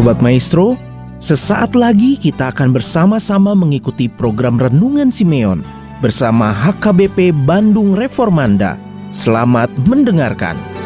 Sobat Maestro, sesaat lagi kita akan bersama-sama mengikuti program Renungan Simeon bersama HKBP Bandung Reformanda. Selamat mendengarkan.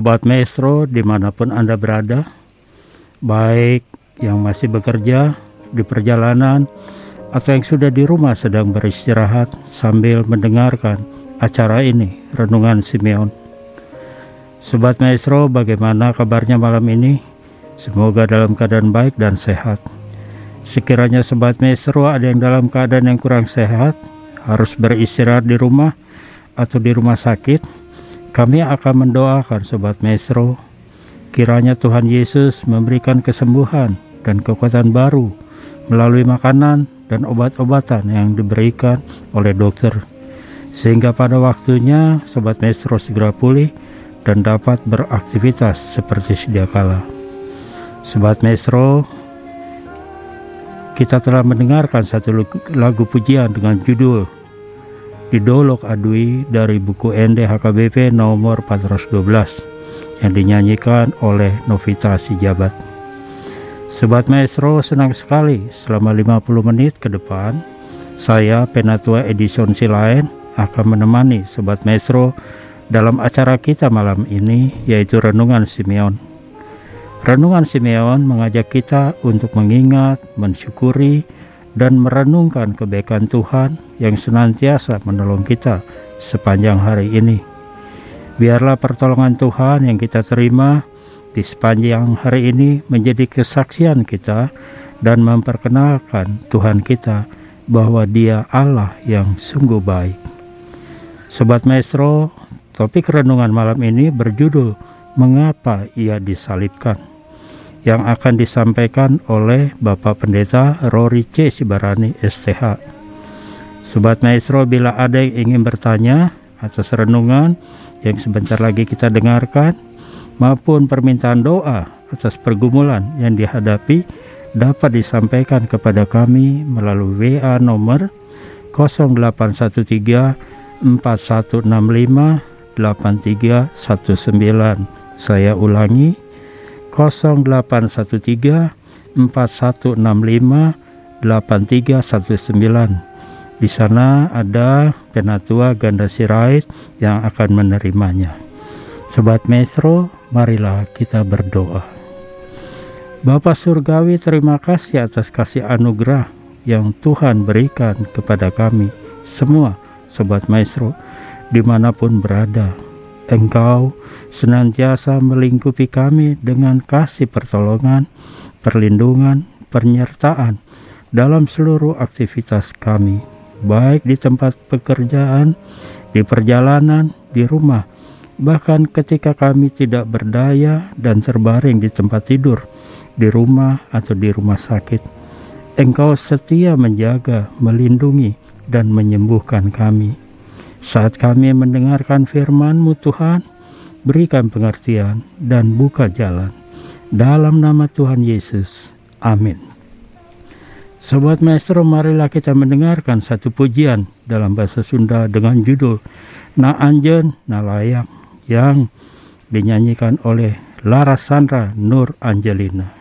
Sobat Maestro di mana pun Anda berada Baik yang masih bekerja di perjalanan Atau yang sudah di rumah sedang beristirahat Sambil mendengarkan acara ini Renungan Simeon Sobat Maestro bagaimana kabarnya malam ini? Semoga dalam keadaan baik dan sehat Sekiranya Sobat Maestro ada yang dalam keadaan yang kurang sehat Harus beristirahat di rumah atau di rumah sakit kami akan mendoakan Sobat Maestro, kiranya Tuhan Yesus memberikan kesembuhan dan kekuatan baru melalui makanan dan obat-obatan yang diberikan oleh dokter. Sehingga pada waktunya Sobat Maestro segera pulih dan dapat beraktivitas seperti sedia kala. Sobat Maestro, kita telah mendengarkan satu lagu pujian dengan judul Didolok Adui dari buku ND HKBP nomor 412 yang dinyanyikan oleh Novita Sijabat. Sobat Maestro senang sekali selama 50 menit ke depan saya Penatua Edison Silain akan menemani Sobat Maestro dalam acara kita malam ini yaitu Renungan Simeon. Renungan Simeon mengajak kita untuk mengingat, mensyukuri, dan merenungkan kebaikan Tuhan yang senantiasa menolong kita sepanjang hari ini. Biarlah pertolongan Tuhan yang kita terima di sepanjang hari ini menjadi kesaksian kita dan memperkenalkan Tuhan kita bahwa Dia Allah yang sungguh baik. Sobat Maestro, topik renungan malam ini berjudul Mengapa Ia Disalibkan yang akan disampaikan oleh Bapak Pendeta Rory C. Sibarani STH. Sobat Maestro, bila ada yang ingin bertanya atas renungan yang sebentar lagi kita dengarkan maupun permintaan doa atas pergumulan yang dihadapi dapat disampaikan kepada kami melalui WA nomor 0813 4165 8319. Saya ulangi 0813 4165 8319. Di sana ada penatua ganda sirait yang akan menerimanya. Sobat Mesro, marilah kita berdoa. Bapa Surgawi terima kasih atas kasih anugerah yang Tuhan berikan kepada kami semua Sobat Maestro di mana pun berada. Engkau senantiasa melingkupi kami dengan kasih pertolongan, perlindungan, penyertaan dalam seluruh aktivitas kami, baik di tempat pekerjaan, di perjalanan, di rumah, bahkan ketika kami tidak berdaya dan terbaring di tempat tidur, di rumah atau di rumah sakit. Engkau setia menjaga, melindungi, dan menyembuhkan kami. Saat kami mendengarkan firman-Mu Tuhan, berikan pengertian dan buka jalan. Dalam nama Tuhan Yesus. Amin. Sobat Maestro, marilah kita mendengarkan satu pujian dalam bahasa Sunda dengan judul Na Anjen Na Layak yang dinyanyikan oleh Lara Sandra Nur Angelina.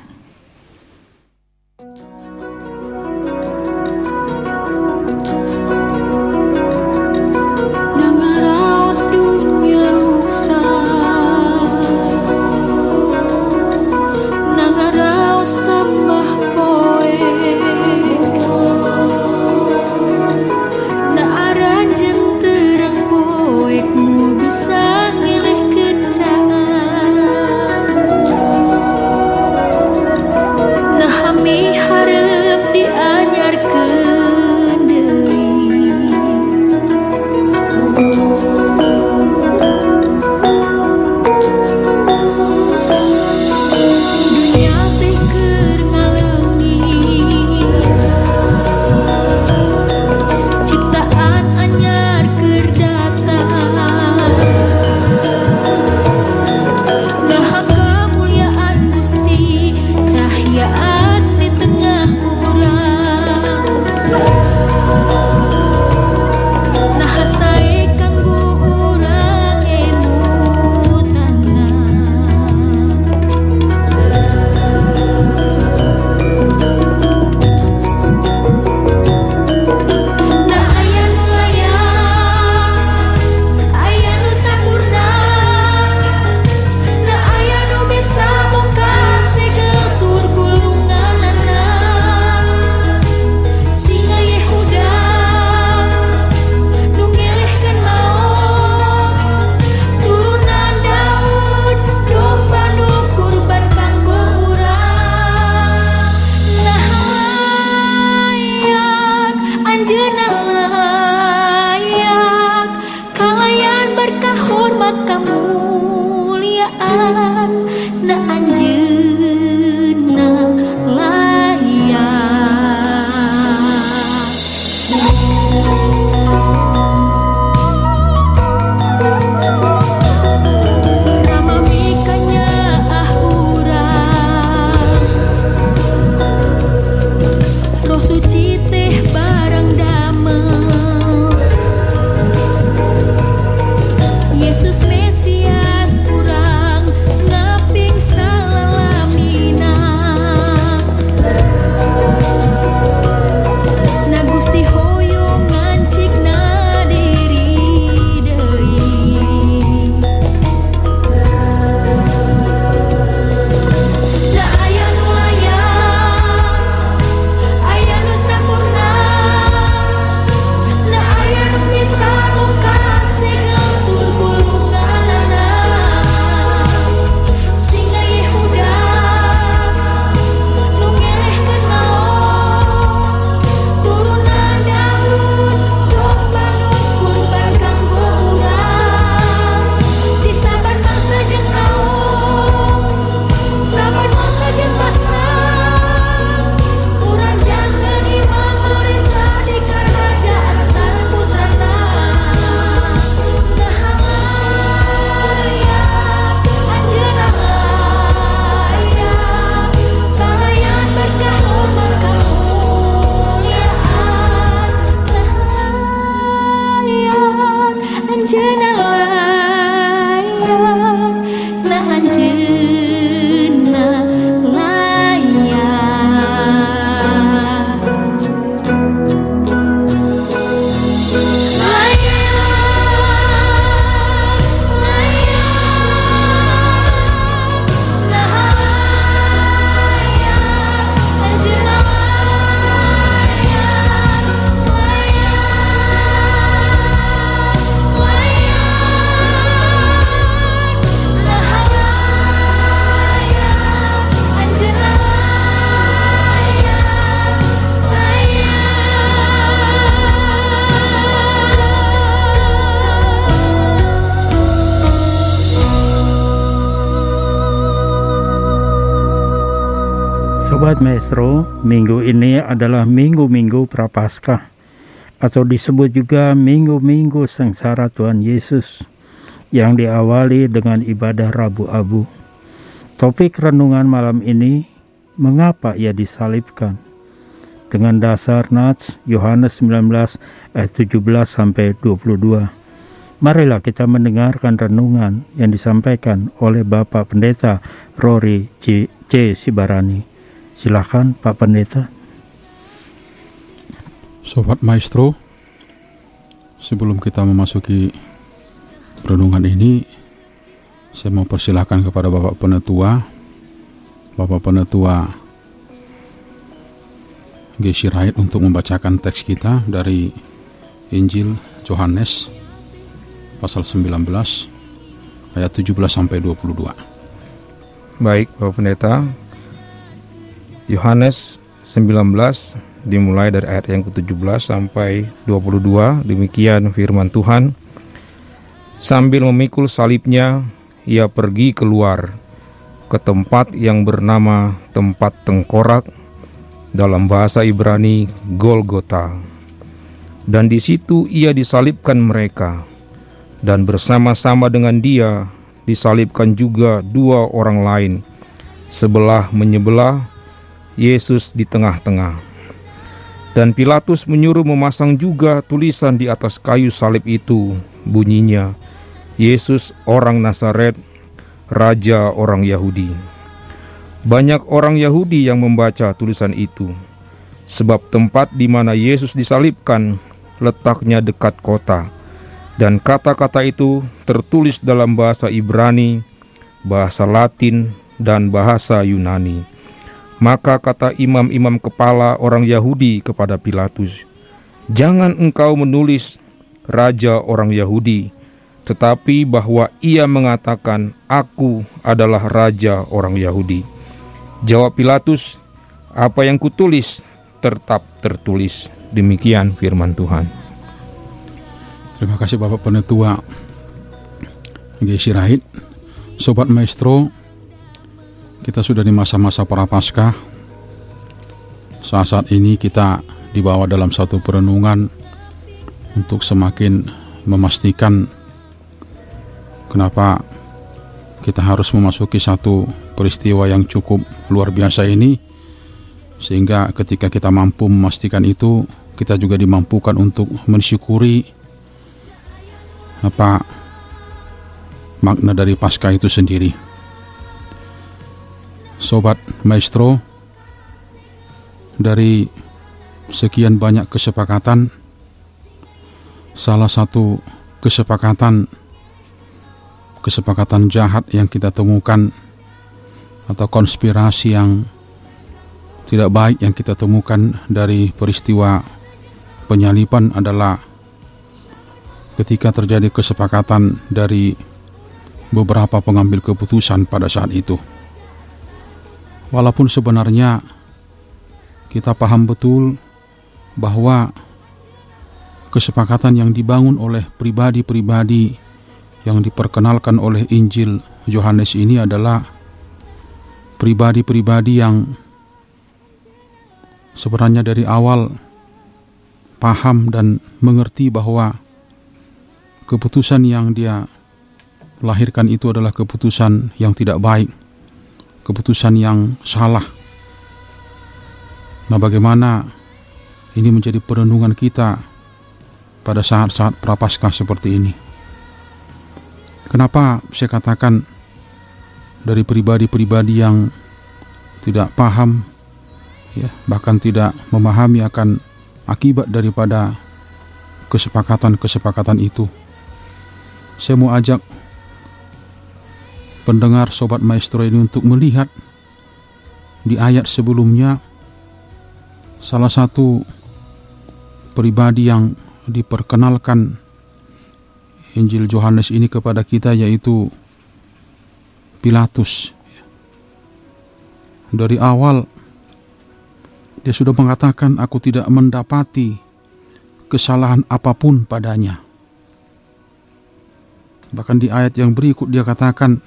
Sobat Maestro, minggu ini adalah minggu-minggu Prapaskah atau disebut juga minggu-minggu sengsara Tuhan Yesus yang diawali dengan ibadah Rabu Abu. Topik renungan malam ini, mengapa ia disalibkan? Dengan dasar Nats Yohanes 19 ayat 17 sampai 22. Marilah kita mendengarkan renungan yang disampaikan oleh Bapak Pendeta Rory C. C. Sibarani. Silakan Pak Pendeta. Sobat Maestro, sebelum kita memasuki renungan ini, saya mau persilahkan kepada Bapak Penetua, Bapak Penetua Gesi Rait untuk membacakan teks kita dari Injil Yohanes pasal 19 ayat 17 sampai 22. Baik, Bapak Pendeta, Yohanes 19 dimulai dari ayat yang ke-17 sampai 22 demikian firman Tuhan. Sambil memikul salibnya ia pergi keluar ke tempat yang bernama tempat tengkorak dalam bahasa Ibrani Golgota dan di situ ia disalibkan mereka. Dan bersama-sama dengan dia disalibkan juga dua orang lain sebelah menyebelah Yesus di tengah-tengah. Dan Pilatus menyuruh memasang juga tulisan di atas kayu salib itu, bunyinya, Yesus orang Nazaret, Raja orang Yahudi. Banyak orang Yahudi yang membaca tulisan itu, sebab tempat di mana Yesus disalibkan letaknya dekat kota, dan kata-kata itu tertulis dalam bahasa Ibrani, bahasa Latin, dan bahasa Yunani. Maka kata imam-imam kepala orang Yahudi kepada Pilatus, "Jangan engkau menulis raja orang Yahudi, tetapi bahwa ia mengatakan, 'Aku adalah raja orang Yahudi.'" Jawab Pilatus, "Apa yang kutulis tetap tertulis." Demikian firman Tuhan. Terima kasih Bapak Penetua Gesi Rahid Sobat Maestro kita sudah di masa-masa prapaskah. Saat-saat ini kita dibawa dalam satu perenungan untuk semakin memastikan kenapa kita harus memasuki satu peristiwa yang cukup luar biasa ini sehingga ketika kita mampu memastikan itu kita juga dimampukan untuk mensyukuri apa makna dari pasca itu sendiri. Sobat Maestro Dari sekian banyak kesepakatan Salah satu kesepakatan Kesepakatan jahat yang kita temukan Atau konspirasi yang tidak baik yang kita temukan dari peristiwa penyalipan adalah ketika terjadi kesepakatan dari beberapa pengambil keputusan pada saat itu. Walaupun sebenarnya kita paham betul bahwa kesepakatan yang dibangun oleh pribadi-pribadi yang diperkenalkan oleh Injil Yohanes ini adalah pribadi-pribadi yang sebenarnya dari awal paham dan mengerti bahwa keputusan yang dia lahirkan itu adalah keputusan yang tidak baik keputusan yang salah. Nah, bagaimana ini menjadi perenungan kita pada saat-saat prapaskah seperti ini? Kenapa saya katakan dari pribadi-pribadi yang tidak paham, ya, bahkan tidak memahami akan akibat daripada kesepakatan-kesepakatan itu? Saya mau ajak pendengar Sobat Maestro ini untuk melihat di ayat sebelumnya salah satu pribadi yang diperkenalkan Injil Yohanes ini kepada kita yaitu Pilatus. Dari awal dia sudah mengatakan aku tidak mendapati kesalahan apa pun padanya. Bahkan di ayat yang berikut dia katakan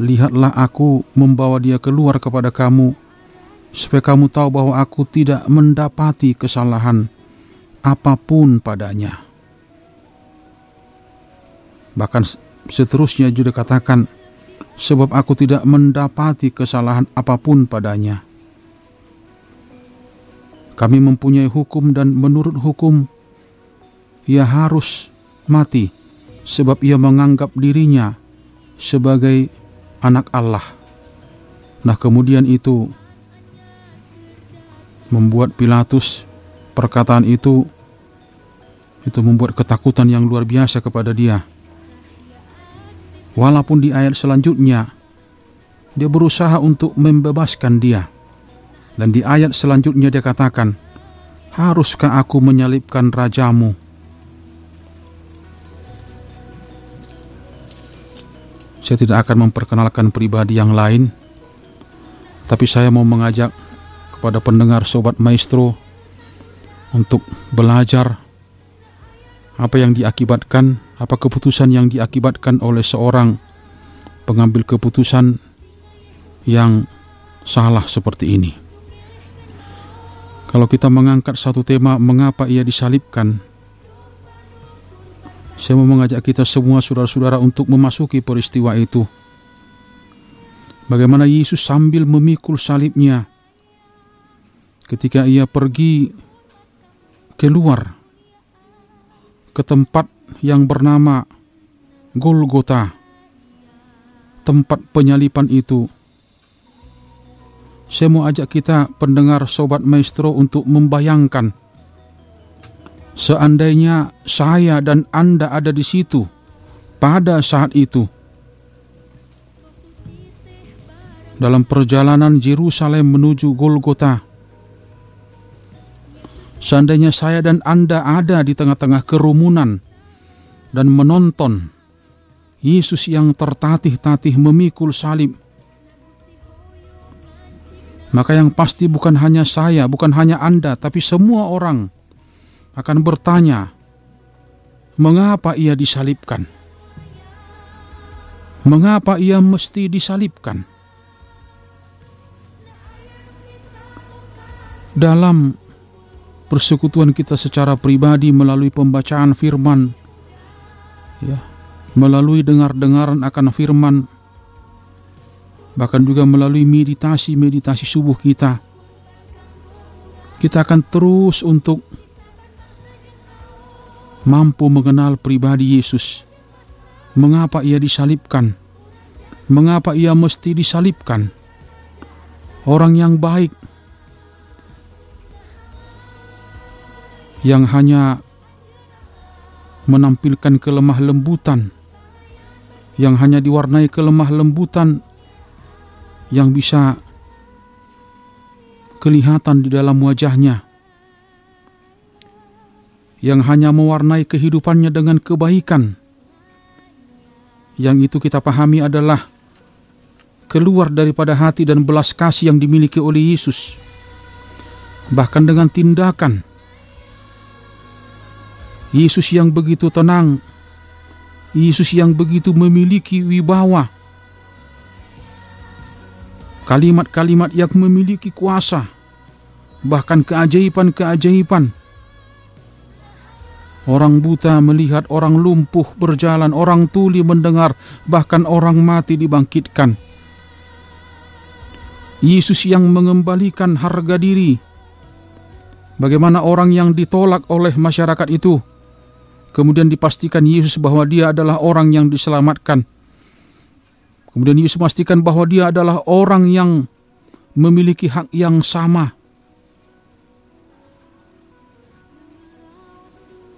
lihatlah aku membawa dia keluar kepada kamu, supaya kamu tahu bahwa aku tidak mendapati kesalahan apa pun padanya. Bahkan seterusnya juga katakan, sebab aku tidak mendapati kesalahan apa pun padanya. Kami mempunyai hukum dan menurut hukum ia harus mati sebab ia menganggap dirinya sebagai anak Allah. Nah, kemudian itu membuat Pilatus perkataan itu itu membuat ketakutan yang luar biasa kepada dia. Walaupun di ayat selanjutnya dia berusaha untuk membebaskan dia. Dan di ayat selanjutnya dia katakan, "Haruskah aku menyalibkan rajamu?" Saya tidak akan memperkenalkan pribadi yang lain, tapi saya mau mengajak kepada pendengar sobat maestro untuk belajar apa yang diakibatkan, apa keputusan yang diakibatkan oleh seorang pengambil keputusan yang salah seperti ini. Kalau kita mengangkat satu tema mengapa ia disalibkan, saya mau mengajak kita semua saudara-saudara untuk memasuki peristiwa itu. Bagaimana Yesus sambil memikul salibnya ketika ia pergi keluar ke tempat yang bernama Golgota, tempat penyalipan itu saya mau ajak kita pendengar Sobat Maestro untuk membayangkan Seandainya saya dan Anda ada di situ pada saat itu dalam perjalanan Yerusalem menuju Golgota. Seandainya saya dan Anda ada di tengah-tengah kerumunan dan menonton Yesus yang tertatih-tatih memikul salib maka yang pasti bukan hanya saya, bukan hanya Anda, tapi semua orang akan bertanya, mengapa ia disalibkan? Mengapa ia mesti disalibkan? Dalam persekutuan kita secara pribadi melalui pembacaan firman, ya, melalui dengar-dengaran akan firman, bahkan juga melalui meditasi-meditasi subuh kita, kita akan terus untuk mampu mengenal pribadi Yesus. Mengapa ia disalibkan? Mengapa ia mesti disalibkan? Orang yang baik yang hanya menampilkan kelemah lembutan, yang hanya diwarnai kelemah lembutan yang bisa kelihatan di dalam wajahnya, yang hanya mewarnai kehidupannya dengan kebaikan. Yang itu kita pahami adalah keluar daripada hati dan belas kasih yang dimiliki oleh Yesus. Bahkan dengan tindakan Yesus yang begitu tenang, Yesus yang begitu memiliki wibawa, kalimat-kalimat yang memiliki kuasa, bahkan keajaiban-keajaiban. Orang buta melihat, orang lumpuh berjalan, orang tuli mendengar, bahkan orang mati dibangkitkan. Yesus yang mengembalikan harga diri. Bagaimana orang yang ditolak oleh masyarakat itu, kemudian dipastikan Yesus bahwa dia adalah orang yang diselamatkan Kemudian Yesus memastikan bahwa dia adalah orang yang memiliki hak yang sama.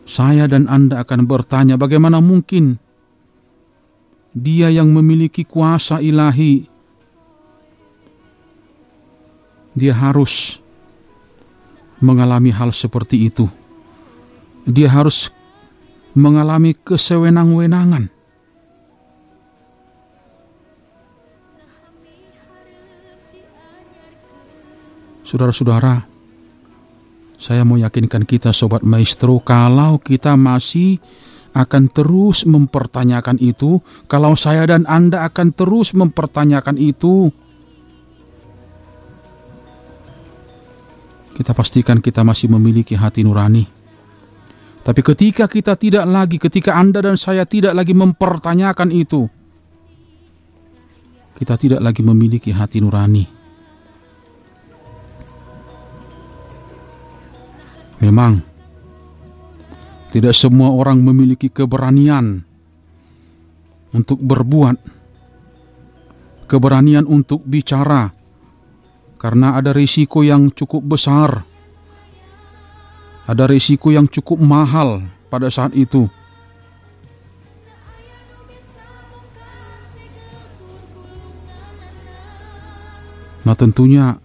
Saya dan Anda akan bertanya bagaimana mungkin dia yang memiliki kuasa ilahi dia harus mengalami hal seperti itu. Dia harus mengalami kesewenang-wenangan. Saudara-saudara, saya mau yakinkan kita sobat maestro kalau kita masih akan terus mempertanyakan itu, kalau saya dan Anda akan terus mempertanyakan itu, kita pastikan kita masih memiliki hati nurani. Tapi ketika kita tidak lagi, ketika Anda dan saya tidak lagi mempertanyakan itu, kita tidak lagi memiliki hati nurani. Memang, tidak semua orang memiliki keberanian untuk berbuat, keberanian untuk bicara, karena ada risiko yang cukup besar, ada risiko yang cukup mahal pada saat itu. Nah, tentunya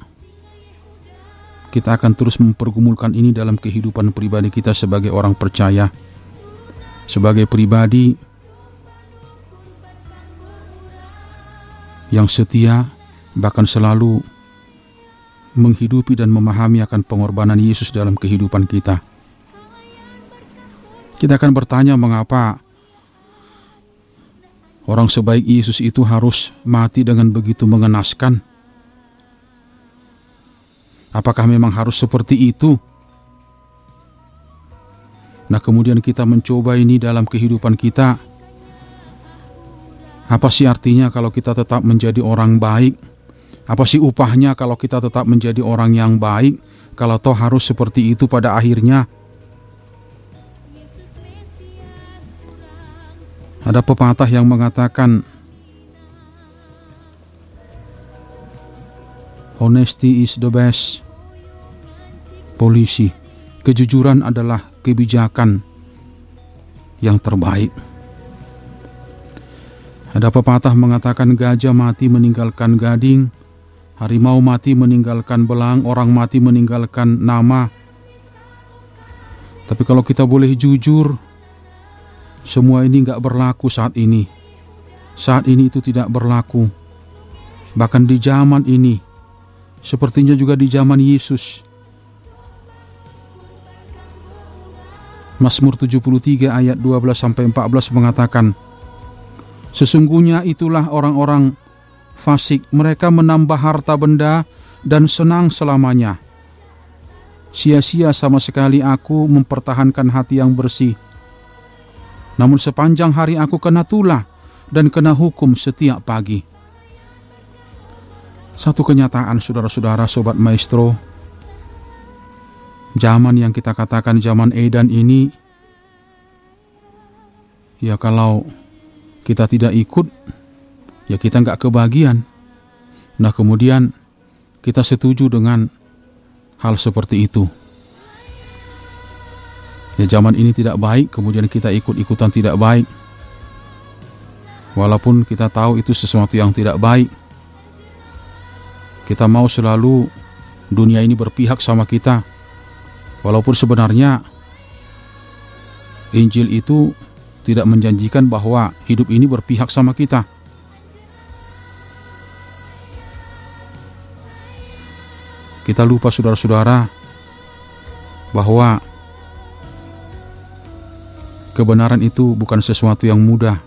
kita akan terus mempergumulkan ini dalam kehidupan pribadi kita sebagai orang percaya, sebagai pribadi yang setia, bahkan selalu menghidupi dan memahami akan pengorbanan Yesus dalam kehidupan kita. Kita akan bertanya mengapa orang sebaik Yesus itu harus mati dengan begitu mengenaskan Apakah memang harus seperti itu? Nah, kemudian kita mencoba ini dalam kehidupan kita. Apa sih artinya kalau kita tetap menjadi orang baik? Apa sih upahnya kalau kita tetap menjadi orang yang baik? Kalau toh harus seperti itu pada akhirnya? Ada pepatah yang mengatakan, Honesty is the best. Polisi, kejujuran adalah kebijakan yang terbaik. Ada pepatah mengatakan gajah mati meninggalkan gading, harimau mati meninggalkan belang, orang mati meninggalkan nama. Tapi kalau kita boleh jujur, semua ini nggak berlaku saat ini. Saat ini itu tidak berlaku. Bahkan di zaman ini, Sepertinya juga di zaman Yesus. Mazmur 73 ayat 12 sampai 14 mengatakan, Sesungguhnya itulah orang-orang fasik, mereka menambah harta benda dan senang selamanya. Sia-sia sama sekali aku mempertahankan hati yang bersih. Namun sepanjang hari aku kena tulah dan kena hukum setiap pagi. Satu kenyataan saudara-saudara sobat maestro, zaman yang kita katakan zaman Edan ini, ya kalau kita tidak ikut, ya kita nggak kebagian. Nah kemudian kita setuju dengan hal seperti itu. Ya zaman ini tidak baik, kemudian kita ikut-ikutan tidak baik. Walaupun kita tahu itu sesuatu yang tidak baik, kita mau selalu dunia ini berpihak sama kita. Walaupun sebenarnya Injil itu tidak menjanjikan bahwa hidup ini berpihak sama kita. Kita lupa saudara-saudara bahwa kebenaran itu bukan sesuatu yang mudah.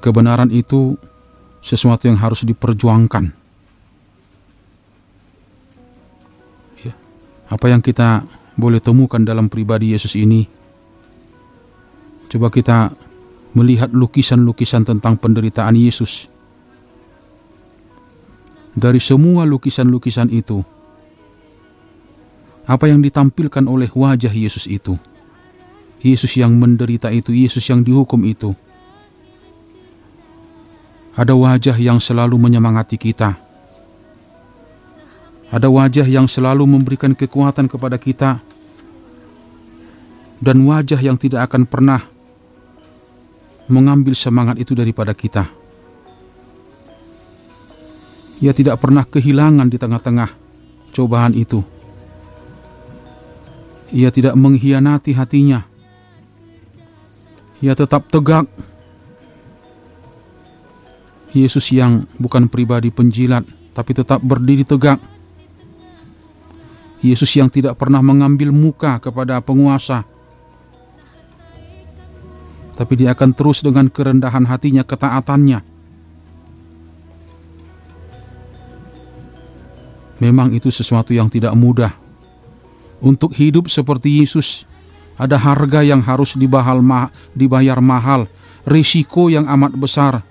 Kebenaran itu sesuatu yang harus diperjuangkan. Apa yang kita boleh temukan dalam pribadi Yesus ini? Coba kita melihat lukisan-lukisan tentang penderitaan Yesus. Dari semua lukisan-lukisan itu, apa yang ditampilkan oleh wajah Yesus itu? Yesus yang menderita itu, Yesus yang dihukum itu. Ada wajah yang selalu menyemangati kita ada wajah yang selalu memberikan kekuatan kepada kita dan wajah yang tidak akan pernah mengambil semangat itu daripada kita. Ia tidak pernah kehilangan di tengah-tengah cobaan itu. Ia tidak mengkhianati hatinya. Ia tetap tegak. Yesus yang bukan pribadi penjilat, tapi tetap berdiri tegak Yesus yang tidak pernah mengambil muka kepada penguasa. tapi dia akan terus dengan kerendahan hatinya, ketaatannya. Memang itu sesuatu yang tidak mudah. Untuk hidup seperti Yesus, ada harga yang harus dibayar mahal, risiko yang amat besar.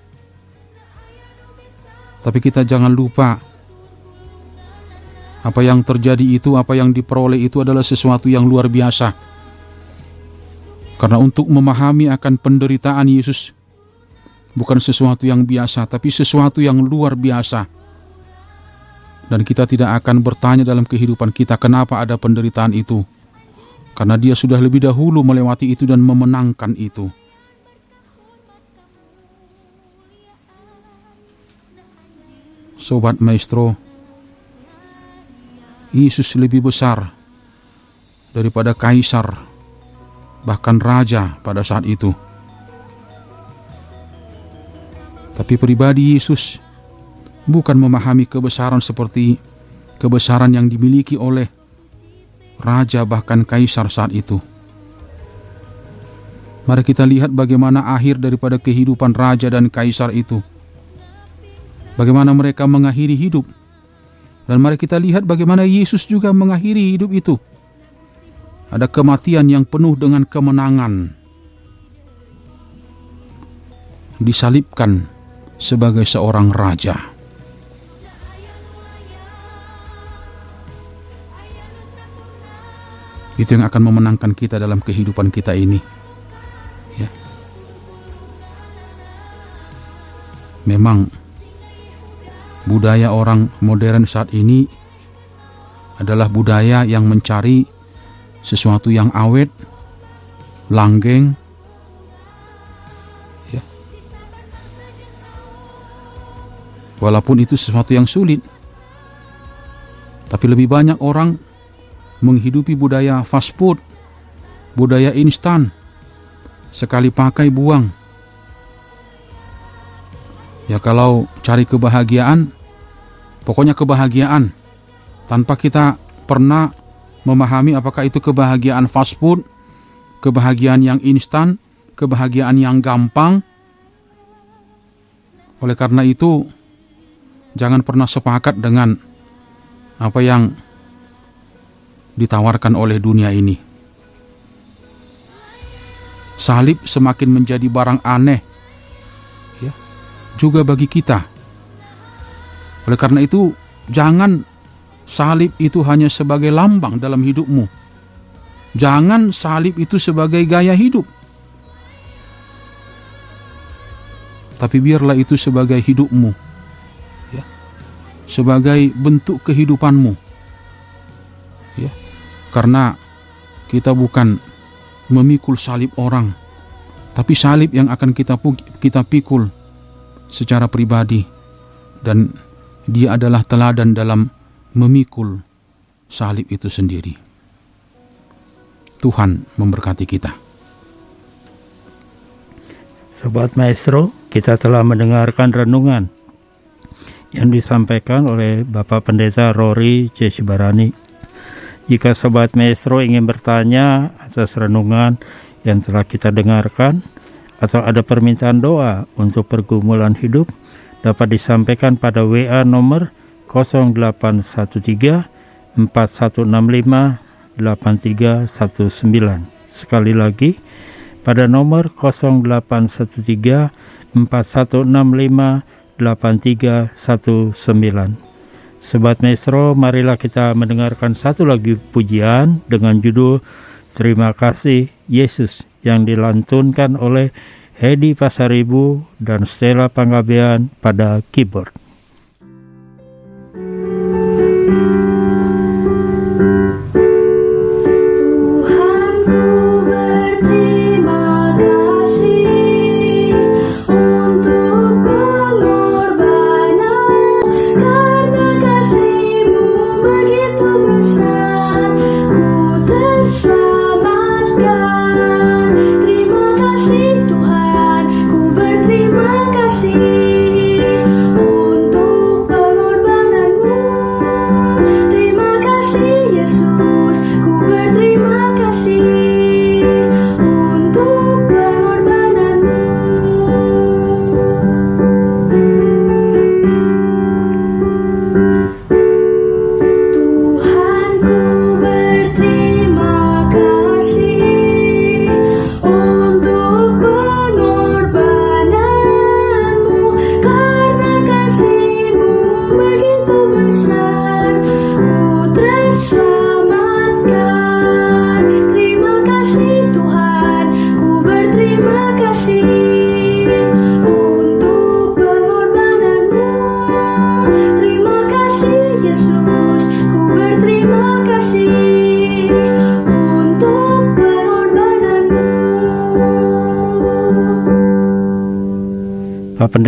Tapi kita jangan lupa apa yang terjadi itu, apa yang diperoleh itu adalah sesuatu yang luar biasa. Karena untuk memahami akan penderitaan Yesus bukan sesuatu yang biasa, tapi sesuatu yang luar biasa dan kita tidak akan bertanya dalam kehidupan kita kenapa ada penderitaan itu. Karena dia sudah lebih dahulu melewati itu dan memenangkan itu. Sobat Maestro, Yesus lebih besar daripada kaisar, bahkan raja pada saat itu. Tapi pribadi Yesus bukan memahami kebesaran seperti kebesaran yang dimiliki oleh raja bahkan kaisar saat itu. Mari kita lihat bagaimana akhir daripada kehidupan raja dan kaisar itu. Bagaimana mereka mengakhiri hidup. Dan mari kita lihat bagaimana Yesus juga mengakhiri hidup itu. Ada kematian yang penuh dengan kemenangan. Disalibkan sebagai seorang raja. Itu yang akan memenangkan kita dalam kehidupan kita ini. Ya. Memang budaya orang modern saat ini adalah budaya yang mencari sesuatu yang awet, langgeng, ya. Walaupun itu sesuatu yang sulit, tapi lebih banyak orang menghidupi budaya fast food, budaya instan, sekali pakai buang. Ya kalau cari kebahagiaan, pokoknya kebahagiaan tanpa kita pernah memahami apakah itu kebahagiaan fast food, kebahagiaan yang instan, kebahagiaan yang gampang. Oleh karena itu, jangan pernah sepakat dengan apa yang ditawarkan oleh dunia ini. Salib semakin menjadi barang aneh juga bagi kita. Oleh karena itu, jangan salib itu hanya sebagai lambang dalam hidupmu. Jangan salib itu sebagai gaya hidup. Tapi biarlah itu sebagai hidupmu. Ya. Sebagai bentuk kehidupanmu karena kita bukan memikul salib orang, tapi salib yang akan kita kita pikul secara pribadi dan dia adalah teladan dalam memikul salib itu sendiri. Tuhan memberkati kita. Sobat Maestro, kita telah mendengarkan renungan yang disampaikan oleh Bapak Pendeta Rory C. Sibarani jika Sobat Maestro ingin bertanya atas renungan yang telah kita dengarkan atau ada permintaan doa untuk pergumulan hidup dapat disampaikan pada WA nomor 0813 4165 8319. Sekali lagi pada nomor 0813 4165 8319. Sobat Maestro, marilah kita mendengarkan satu lagi pujian dengan judul Terima Kasih Yesus yang dilantunkan oleh Hedi Pasaribu dan Stella Panggabean pada keyboard.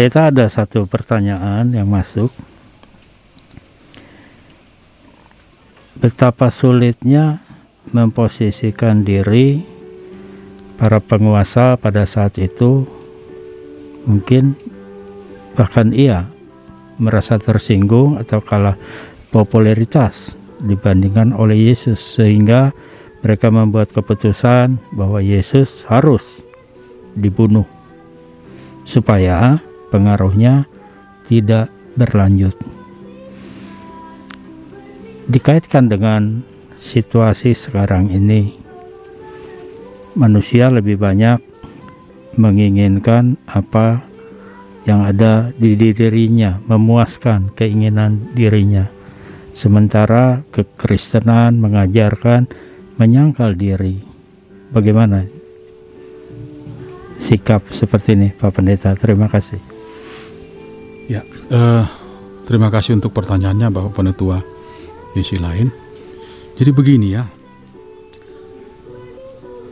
Pendeta ada satu pertanyaan yang masuk. Betapa sulitnya memposisikan diri para penguasa pada saat itu mungkin bahkan ia merasa tersinggung atau kalah popularitas dibandingkan oleh Yesus sehingga mereka membuat keputusan bahwa Yesus harus dibunuh supaya pengaruhnya tidak berlanjut dikaitkan dengan situasi sekarang ini manusia lebih banyak menginginkan apa yang ada di dirinya, memuaskan keinginan dirinya. Sementara kekristenan mengajarkan menyangkal diri. Bagaimana sikap seperti ini, Pak Pendeta? Terima kasih. Uh, terima kasih untuk pertanyaannya, Bapak Penetua misi lain. Jadi begini ya,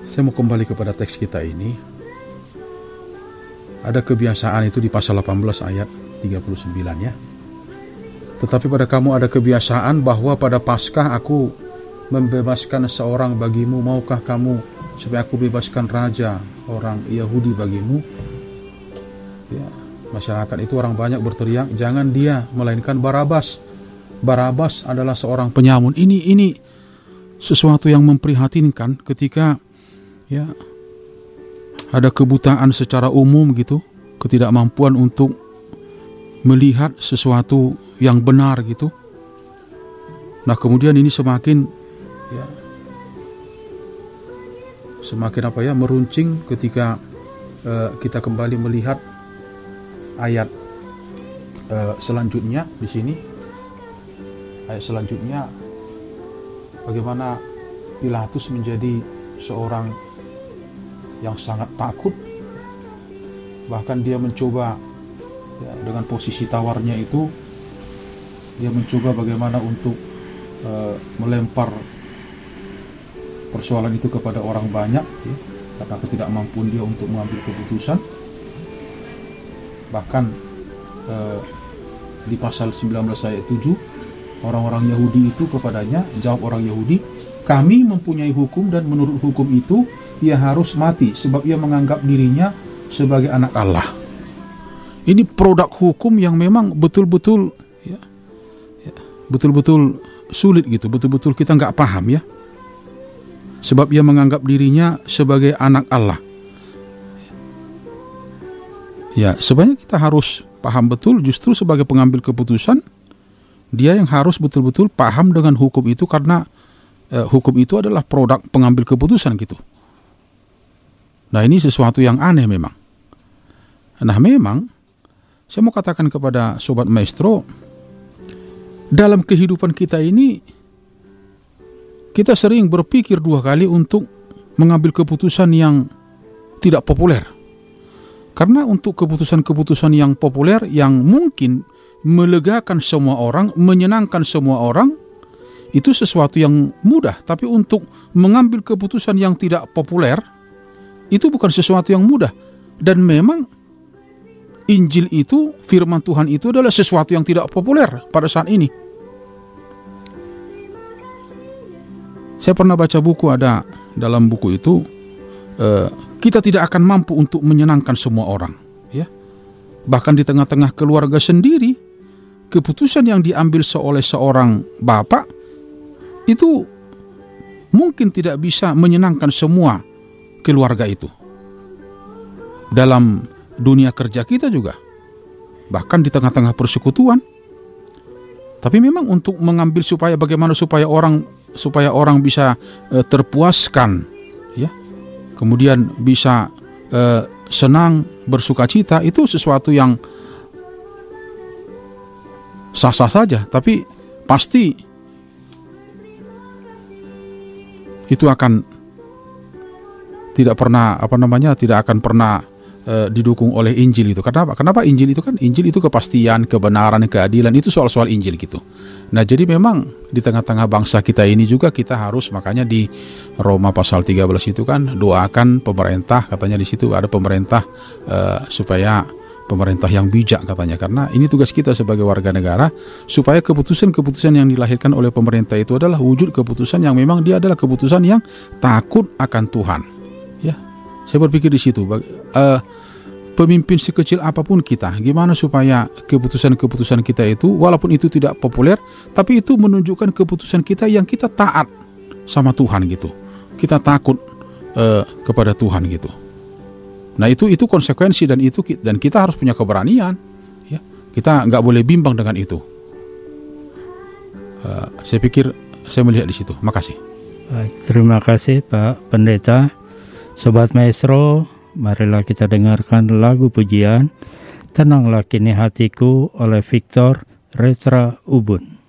saya mau kembali kepada teks kita ini. Ada kebiasaan itu di pasal 18 ayat 39 ya. Tetapi pada kamu ada kebiasaan bahwa pada Paskah aku membebaskan seorang bagimu. Maukah kamu supaya aku bebaskan raja orang Yahudi bagimu? Ya, masyarakat itu orang banyak berteriak, jangan dia melainkan Barabas. Barabas adalah seorang penyamun. Ini ini sesuatu yang memprihatinkan ketika ya ada kebutaan secara umum gitu, ketidakmampuan untuk melihat sesuatu yang benar gitu. Nah, kemudian ini semakin ya semakin apa ya meruncing ketika uh, kita kembali melihat ayat uh, selanjutnya di sini. Ayat selanjutnya bagaimana Pilatus menjadi seorang yang sangat takut. Bahkan dia mencoba ya, dengan posisi tawarnya itu dia mencoba bagaimana untuk uh, melempar persoalan itu kepada orang banyak ya, karena ketidakmampuan dia untuk mengambil keputusan bahkan uh, di pasal 19 ayat 7 orang-orang Yahudi itu kepadanya, jawab orang Yahudi, kami mempunyai hukum dan menurut hukum itu ia harus mati sebab ia menganggap dirinya sebagai anak Allah. Ini produk hukum yang memang betul-betul ya, ya, betul-betul sulit gitu, betul-betul kita nggak paham ya. Sebab ia menganggap dirinya sebagai anak Allah. Ya, sebenarnya kita harus paham betul justru sebagai pengambil keputusan dia yang harus betul-betul paham dengan hukum itu karena eh, hukum itu adalah produk pengambil keputusan gitu. Nah ini sesuatu yang aneh memang. Nah memang saya mau katakan kepada sobat maestro dalam kehidupan kita ini kita sering berpikir dua kali untuk mengambil keputusan yang tidak populer. Karena untuk keputusan-keputusan yang populer yang mungkin melegakan semua orang, menyenangkan semua orang, itu sesuatu yang mudah. Tapi untuk mengambil keputusan yang tidak populer, itu bukan sesuatu yang mudah. Dan memang Injil itu, firman Tuhan itu adalah sesuatu yang tidak populer pada saat ini. Saya pernah baca buku ada dalam buku itu eh, kita tidak akan mampu untuk menyenangkan semua orang, ya. Bahkan di tengah-tengah keluarga sendiri keputusan yang diambil oleh seorang bapak itu mungkin tidak bisa menyenangkan semua keluarga itu. Dalam dunia kerja kita juga, bahkan di tengah-tengah persekutuan. Tapi memang untuk mengambil supaya bagaimana supaya orang supaya orang bisa e, terpuaskan, kemudian bisa e, senang bersuka cita itu sesuatu yang sah-sah saja, tapi pasti itu akan tidak pernah apa namanya tidak akan pernah e, didukung oleh Injil itu. Kenapa? Kenapa Injil itu kan Injil itu kepastian, kebenaran, keadilan itu soal-soal Injil gitu. Nah, jadi memang di tengah-tengah bangsa kita ini juga kita harus makanya di Roma pasal 13 itu kan doakan pemerintah katanya di situ ada pemerintah e, supaya pemerintah yang bijak katanya karena ini tugas kita sebagai warga negara supaya keputusan-keputusan yang dilahirkan oleh pemerintah itu adalah wujud keputusan yang memang dia adalah keputusan yang takut akan Tuhan saya berpikir di situ uh, pemimpin sekecil apa pun kita gimana supaya keputusan-keputusan kita itu walaupun itu tidak populer tapi itu menunjukkan keputusan kita yang kita taat sama Tuhan gitu kita takut uh, kepada Tuhan gitu Nah itu itu konsekuensi dan itu dan kita harus punya keberanian. Ya, kita nggak boleh bimbang dengan itu. Uh, saya pikir saya melihat di situ. Makasih. Baik, terima kasih Pak Pendeta. Sobat Maestro, marilah kita dengarkan lagu pujian Tenanglah Kini Hatiku oleh Victor Retra Ubun.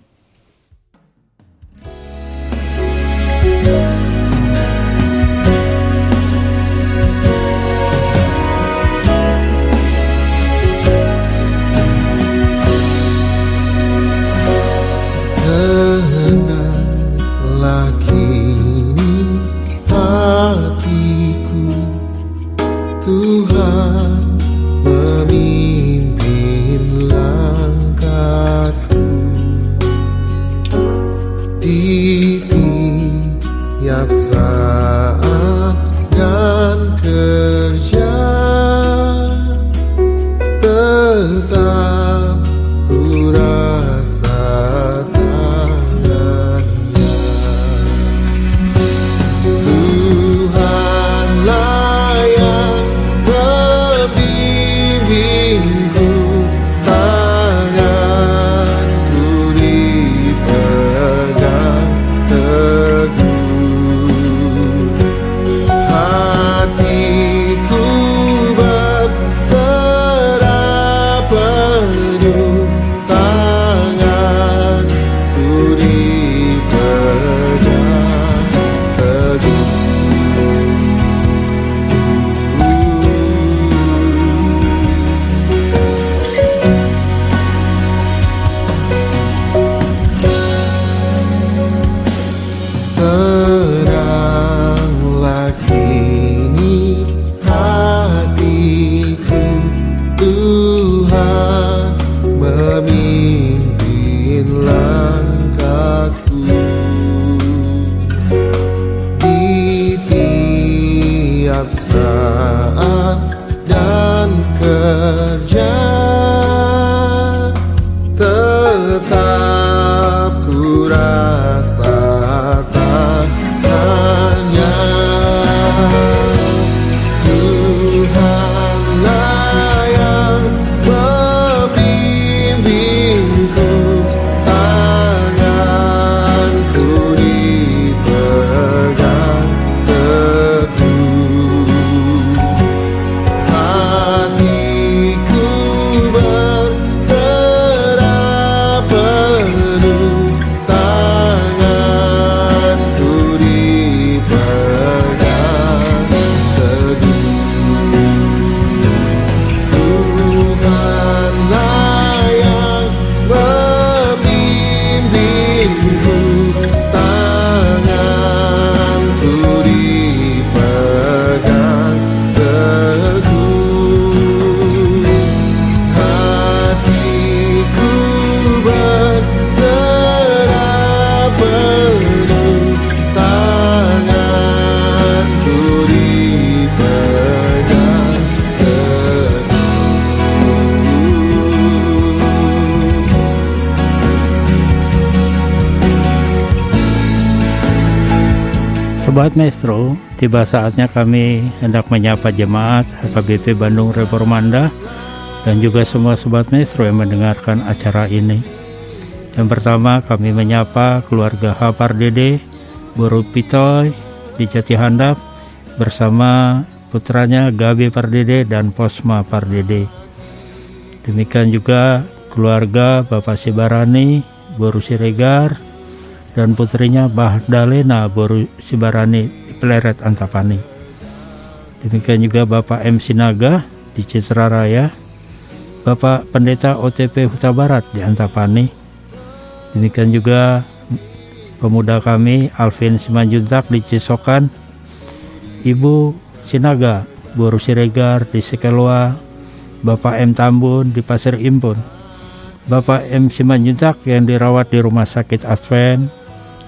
Sobat Maestro, tiba saatnya kami hendak menyapa jemaat HKBP Bandung Reformanda dan juga semua Sobat Maestro yang mendengarkan acara ini. Yang pertama kami menyapa keluarga H. Pardede, Boru Pitoy di Jati Handap bersama putranya Gabi Pardede dan Posma Pardede. Demikian juga keluarga Bapak Sibarani, Boru Siregar, dan putrinya Bahdalena Boru Sibarani di Pleret Antapani. Demikian juga Bapak M. Sinaga di Citra Raya, Bapak Pendeta OTP Huta Barat di Antapani. Demikian juga pemuda kami Alvin Simanjuntak di Cisokan, Ibu Sinaga Boru Siregar di Sekelwa, Bapak M. Tambun di Pasir Impun, Bapak M. Simanjuntak yang dirawat di Rumah Sakit Advent,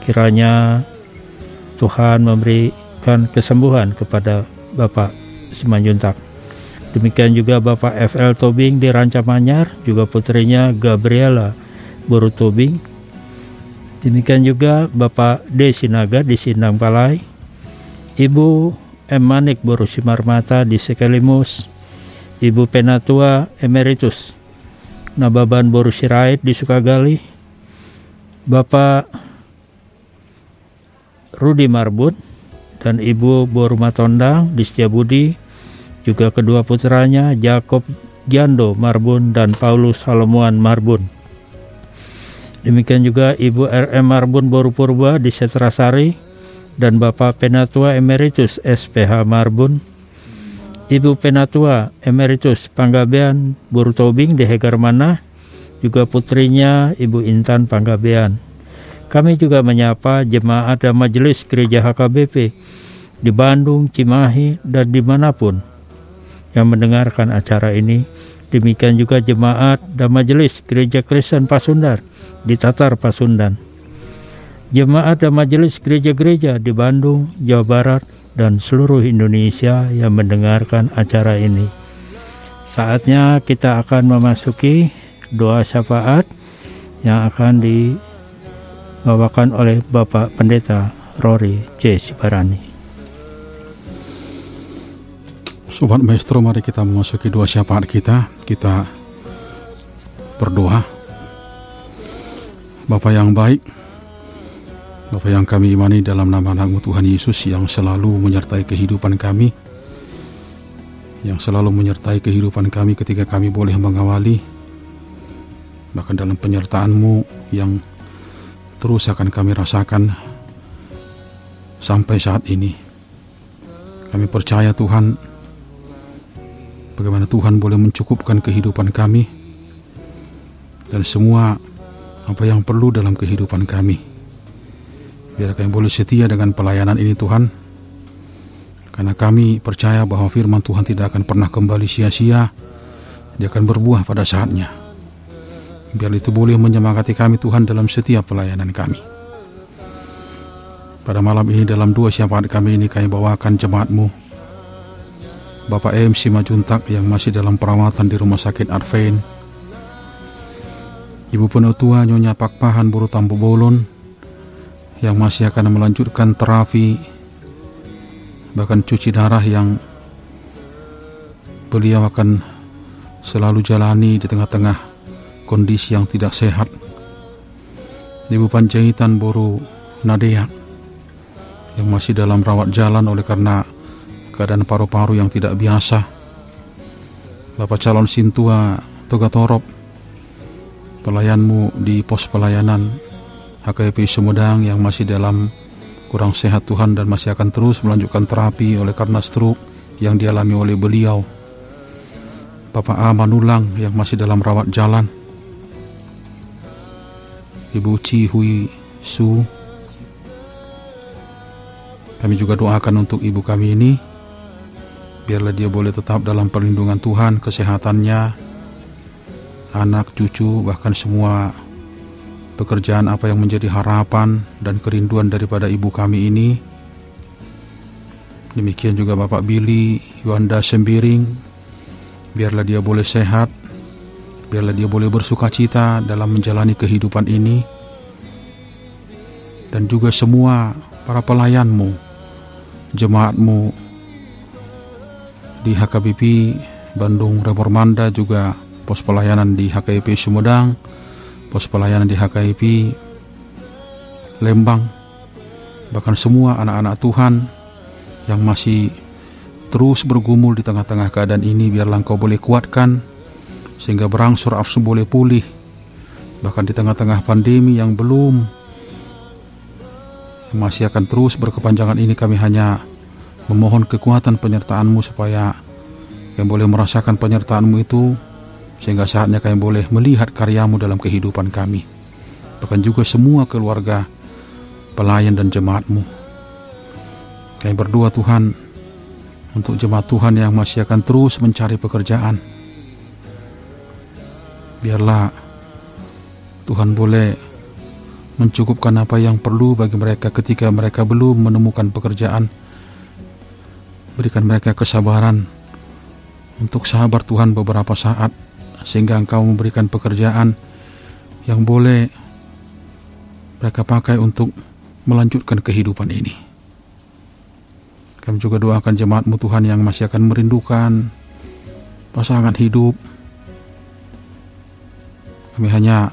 kiranya Tuhan memberikan kesembuhan kepada Bapak Simanjuntak. Demikian juga Bapak FL Tobing di Rancamanyar, juga putrinya Gabriela Boru Tobing. Demikian juga Bapak D. Sinaga di Sindang Palai, Ibu M. Manik Boru Simarmata di Sekelimus, Ibu Penatua Emeritus Nababan Boru Sirait di Sukagali, Bapak Rudi Marbun dan Ibu Boru Matondang di Setiabudi, juga kedua putranya Jakob Giando Marbun dan Paulus Salomuan Marbun. Demikian juga Ibu RM Marbun Boru Purba di Setrasari dan Bapak Penatua Emeritus SPH Marbun Ibu Penatua Emeritus Panggabean Burutobing di Hegarmana, juga putrinya Ibu Intan Panggabean. Kami juga menyapa jemaat dan majelis gereja HKBP di Bandung, Cimahi, dan di mana pun yang mendengarkan acara ini. Demikian juga jemaat dan majelis gereja Kristen Pasundar di Tatar Pasundan. Jemaat dan majelis gereja-gereja di Bandung, Jawa Barat, dan seluruh Indonesia yang mendengarkan acara ini. Saatnya kita akan memasuki doa syafaat yang akan dibawakan oleh Bapak Pendeta Rory C. Sibarani. Sobat Maestro, mari kita memasuki doa syafaat kita. Kita berdoa. Bapak yang baik, Bapak yang kami imani dalam nama anak Tuhan Yesus yang selalu menyertai kehidupan kami, yang selalu menyertai kehidupan kami ketika kami boleh mengawali, bahkan dalam penyertaan-Mu yang terus akan kami rasakan sampai saat ini. Kami percaya Tuhan, bagaimana Tuhan boleh mencukupkan kehidupan kami dan semua apa yang perlu dalam kehidupan kami. Biar kami boleh setia dengan pelayanan ini Tuhan. Karena kami percaya bahwa firman Tuhan tidak akan pernah kembali sia-sia. Dia akan berbuah pada saatnya. Biar itu boleh menyemangati kami Tuhan dalam setiap pelayanan kami. Pada malam ini dalam dua syafaat kami ini kami bawakan jemaatmu. Bapak M. Simajuntak yang masih dalam perawatan di Rumah Sakit Arvein. Ibu penutua Nyonya Pakpahan Buru Tampu Bolon yang masih akan melanjutkan terapi bahkan cuci darah yang beliau akan selalu jalani di tengah-tengah kondisi yang tidak sehat Ibu Panjaitan Boru Nadea yang masih dalam rawat jalan oleh karena keadaan paru-paru yang tidak biasa Bapak calon Sintua Togatorop pelayanmu di pos pelayanan HKP Sumedang yang masih dalam kurang sehat Tuhan dan masih akan terus melanjutkan terapi oleh karena stroke yang dialami oleh beliau. Bapak A. Manulang yang masih dalam rawat jalan. Ibu Ci Hui Su. Kami juga doakan untuk ibu kami ini. Biarlah dia boleh tetap dalam perlindungan Tuhan, kesehatannya, anak, cucu, bahkan semua pekerjaan apa yang menjadi harapan dan kerinduan daripada ibu kami ini. Demikian juga Bapak Billy Yuanda Sembiring, biarlah dia boleh sehat, biarlah dia boleh bersuka cita dalam menjalani kehidupan ini. Dan juga semua para pelayanmu, jemaatmu di HKBP Bandung Reformanda juga pos pelayanan di HKIP Sumedang, pos pelayanan di HKIP Lembang bahkan semua anak-anak Tuhan yang masih terus bergumul di tengah-tengah keadaan ini biarlah engkau boleh kuatkan sehingga berangsur angsur boleh pulih bahkan di tengah-tengah pandemi yang belum masih akan terus berkepanjangan ini kami hanya memohon kekuatan penyertaanmu supaya yang boleh merasakan penyertaanmu itu sehingga saatnya kami boleh melihat karyamu dalam kehidupan kami. Bahkan juga semua keluarga pelayan dan jemaatmu. Kami berdoa Tuhan untuk jemaat Tuhan yang masih akan terus mencari pekerjaan. Biarlah Tuhan boleh mencukupkan apa yang perlu bagi mereka ketika mereka belum menemukan pekerjaan. Berikan mereka kesabaran untuk sabar Tuhan beberapa saat sehingga Engkau memberikan pekerjaan yang boleh mereka pakai untuk melanjutkan kehidupan ini. Kami juga doakan jemaatmu Tuhan yang masih akan merindukan pasangan hidup. Kami hanya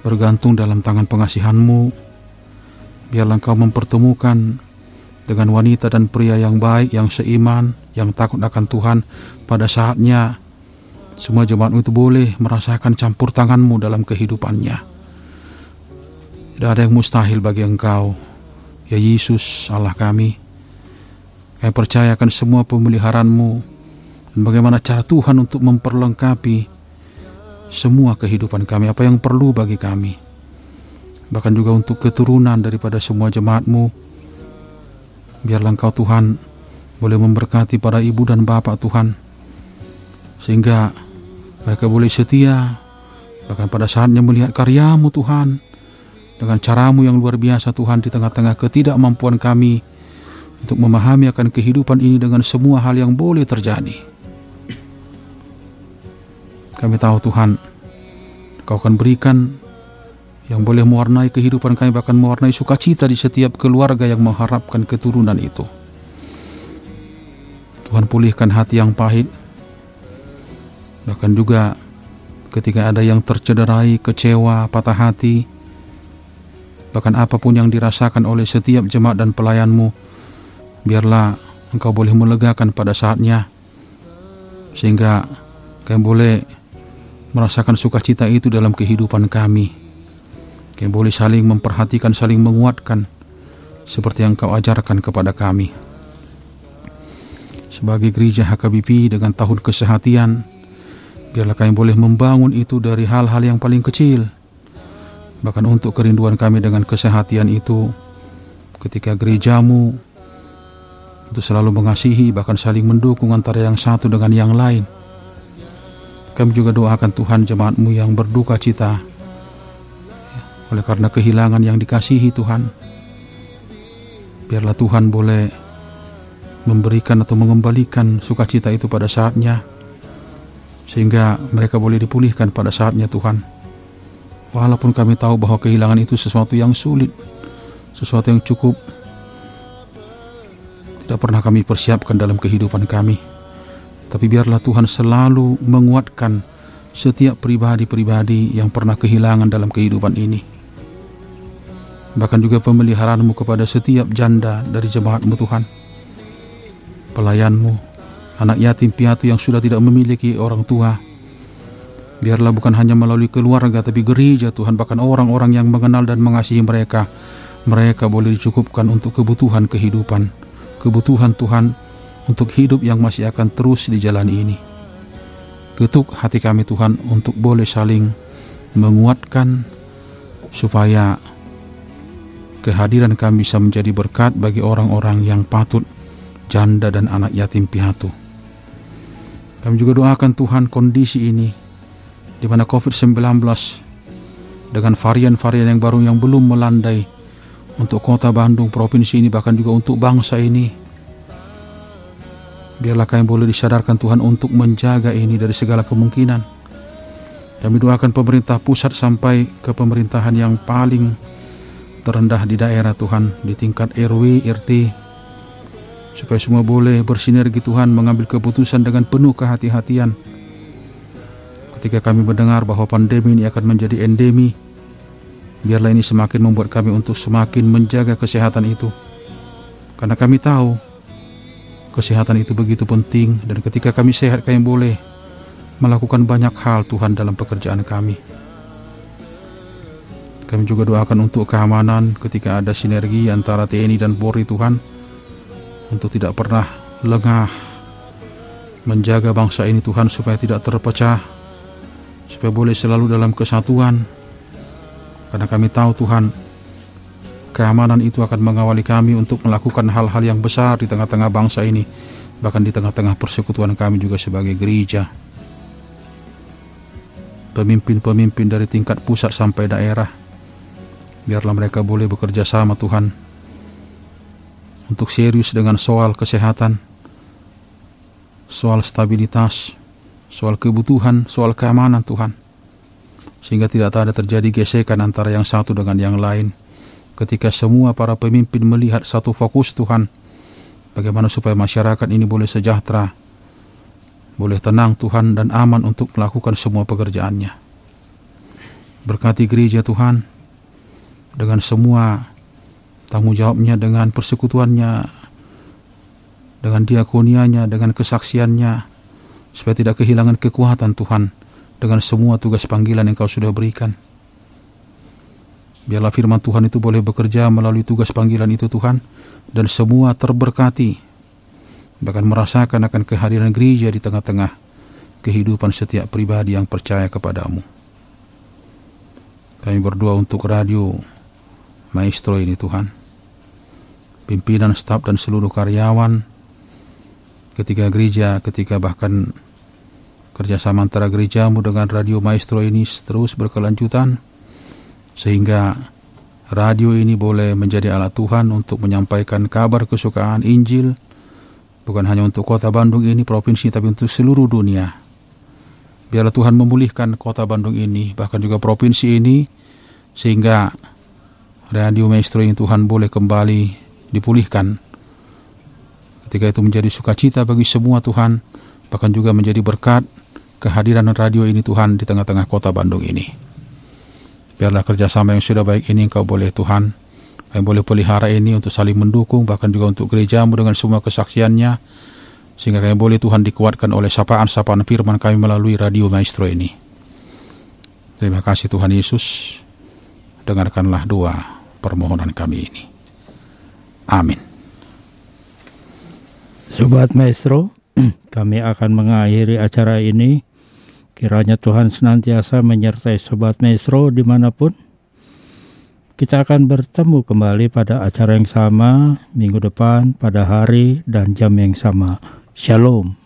bergantung dalam tangan pengasihanmu. Biarlah engkau mempertemukan dengan wanita dan pria yang baik, yang seiman, yang takut akan Tuhan pada saatnya. Semua jemaatmu itu boleh merasakan campur tanganmu dalam kehidupannya. Tidak ada yang mustahil bagi engkau. Ya Yesus Allah kami. Kami percayakan semua pemeliharaanmu dan bagaimana cara Tuhan untuk memperlengkapi semua kehidupan kami, apa yang perlu bagi kami. Bahkan juga untuk keturunan daripada semua jemaatmu. Biarlah engkau Tuhan boleh memberkati para ibu dan bapak Tuhan. Sehingga mereka boleh setia. Bahkan pada saatnya melihat karyamu Tuhan. Dengan caramu yang luar biasa Tuhan di tengah-tengah ketidakmampuan kami. Untuk memahami akan kehidupan ini dengan semua hal yang boleh terjadi. Kami tahu Tuhan, Kau akan berikan yang boleh mewarnai kehidupan kami bahkan mewarnai sukacita di setiap keluarga yang mengharapkan keturunan itu. Tuhan pulihkan hati yang pahit. Bahkan juga ketika ada yang tercederai, kecewa, patah hati, bahkan apa pun yang dirasakan oleh setiap jemaat dan pelayanmu, biarlah engkau boleh melegakan pada saatnya, sehingga kami boleh merasakan sukacita itu dalam kehidupan kami. Kami boleh saling memperhatikan, saling menguatkan seperti yang kau ajarkan kepada kami. Sebagai gereja HKBP dengan tahun kesehatian, biarlah kami boleh membangun itu dari hal-hal yang paling kecil. Bahkan untuk kerinduan kami dengan kesehatian itu, ketika gerejamu untuk selalu mengasihi bahkan saling mendukung antara yang satu dengan yang lain kami juga doakan Tuhan jemaatmu yang berduka cita oleh karena kehilangan yang dikasihi Tuhan. Biarlah Tuhan boleh memberikan atau mengembalikan sukacita itu pada saatnya sehingga mereka boleh dipulihkan pada saatnya Tuhan. Walaupun kami tahu bahwa kehilangan itu sesuatu yang sulit, sesuatu yang cukup tidak pernah kami persiapkan dalam kehidupan kami. Tapi biarlah Tuhan selalu menguatkan setiap pribadi-pribadi yang pernah kehilangan dalam kehidupan ini. Bahkan juga pemeliharaanmu kepada setiap janda dari jemaatmu Tuhan. Pelayanmu, anak yatim piatu yang sudah tidak memiliki orang tua. Biarlah bukan hanya melalui keluarga tapi gereja Tuhan bahkan orang-orang yang mengenal dan mengasihi mereka. Mereka boleh dicukupkan untuk kebutuhan kehidupan. Kebutuhan Tuhan untuk hidup yang masih akan terus di jalan ini. Ketuk hati kami Tuhan untuk boleh saling menguatkan supaya kehadiran kami bisa menjadi berkat bagi orang-orang yang patut janda dan anak yatim piatu. Kami juga doakan Tuhan kondisi ini di mana COVID-19 dengan varian-varian yang baru yang belum melandai untuk kota Bandung, provinsi ini bahkan juga untuk bangsa ini Biarlah kami boleh disadarkan Tuhan untuk menjaga ini dari segala kemungkinan. Kami doakan pemerintah pusat sampai ke pemerintahan yang paling terendah di daerah Tuhan di tingkat RW, RT supaya semua boleh bersinergi Tuhan mengambil keputusan dengan penuh kehati-hatian. Ketika kami mendengar bahwa pandemi ini akan menjadi endemi, biarlah ini semakin membuat kami untuk semakin menjaga kesehatan itu. Karena kami tahu Kesehatan itu begitu penting dan ketika kami sehat kami boleh melakukan banyak hal Tuhan dalam pekerjaan kami. Kami juga doakan untuk keamanan ketika ada sinergi antara TNI dan Polri Tuhan untuk tidak pernah lengah menjaga bangsa ini Tuhan supaya tidak terpecah supaya boleh selalu dalam kesatuan karena kami tahu Tuhan keamanan itu akan mengawali kami untuk melakukan hal-hal yang besar di tengah-tengah bangsa ini, bahkan di tengah-tengah persekutuan kami juga sebagai gereja. pemimpin-pemimpin dari tingkat pusat sampai daerah. Biarlah mereka boleh bekerja sama Tuhan untuk serius dengan soal kesehatan, soal stabilitas, soal kebutuhan, soal keamanan Tuhan. Sehingga tidak ada terjadi gesekan antara yang satu dengan yang lain. Ketika semua para pemimpin melihat satu fokus Tuhan, bagaimana supaya masyarakat ini boleh sejahtera, boleh tenang Tuhan dan aman untuk melakukan semua pekerjaannya. Berkati gereja Tuhan dengan semua tanggung jawabnya, dengan persekutuannya, dengan diakonianya, dengan kesaksiannya, supaya tidak kehilangan kekuatan Tuhan dengan semua tugas panggilan yang kau sudah berikan. Biarlah firman Tuhan itu boleh bekerja melalui tugas panggilan itu Tuhan, dan semua terberkati bahkan merasakan akan kehadiran gereja di tengah-tengah kehidupan setiap pribadi yang percaya kepadamu. Kami berdoa untuk radio maestro ini Tuhan. Pimpinan staf dan seluruh karyawan ketika gereja, ketika bahkan kerjasama antara gerejamu dengan radio maestro ini terus berkelanjutan sehingga radio ini boleh menjadi alat Tuhan untuk menyampaikan kabar kesukaan Injil bukan hanya untuk kota Bandung ini, provinsi, tapi untuk seluruh dunia. Biarlah Tuhan memulihkan kota Bandung ini, bahkan juga provinsi ini, sehingga radio maestro ini Tuhan boleh kembali dipulihkan. Ketika itu menjadi sukacita bagi semua Tuhan, bahkan juga menjadi berkat kehadiran radio ini Tuhan di tengah-tengah kota Bandung ini. Biarlah kerjasama yang sudah baik ini Engkau boleh Tuhan kami boleh pelihara ini untuk saling mendukung, bahkan juga untuk gerejamu dengan semua kesaksiannya, sehingga kami boleh Tuhan dikuatkan oleh sapaan-sapaan firman kami melalui radio maestro ini. Terima kasih Tuhan Yesus. Dengarkanlah doa permohonan kami ini. Amin. Sobat Maestro, kami akan mengakhiri acara ini. Kiranya Tuhan senantiasa menyertai Sobat Maestro di mana pun kita akan bertemu kembali pada acara yang sama minggu depan pada hari dan jam yang sama. Shalom.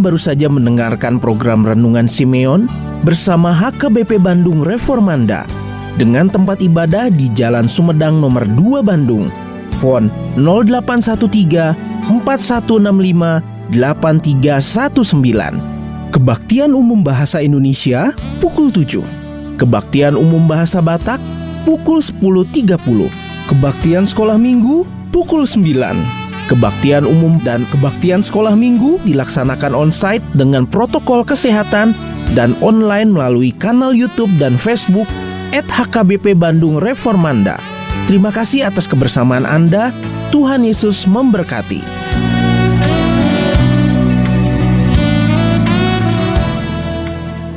Baru saja mendengarkan program Renungan Simeon bersama HKBP Bandung Reformanda dengan tempat ibadah di Jalan Sumedang nomor 2 Bandung. Fon 0813 4165 8319. Kebaktian Umum Bahasa Indonesia pukul 7. Kebaktian Umum Bahasa Batak pukul 10.30. Kebaktian Sekolah Minggu pukul 9. Kebaktian umum dan kebaktian sekolah minggu dilaksanakan onsite dengan protokol kesehatan dan online melalui kanal YouTube dan Facebook HKBP Bandung Reformanda. Terima kasih atas kebersamaan Anda. Tuhan Yesus memberkati.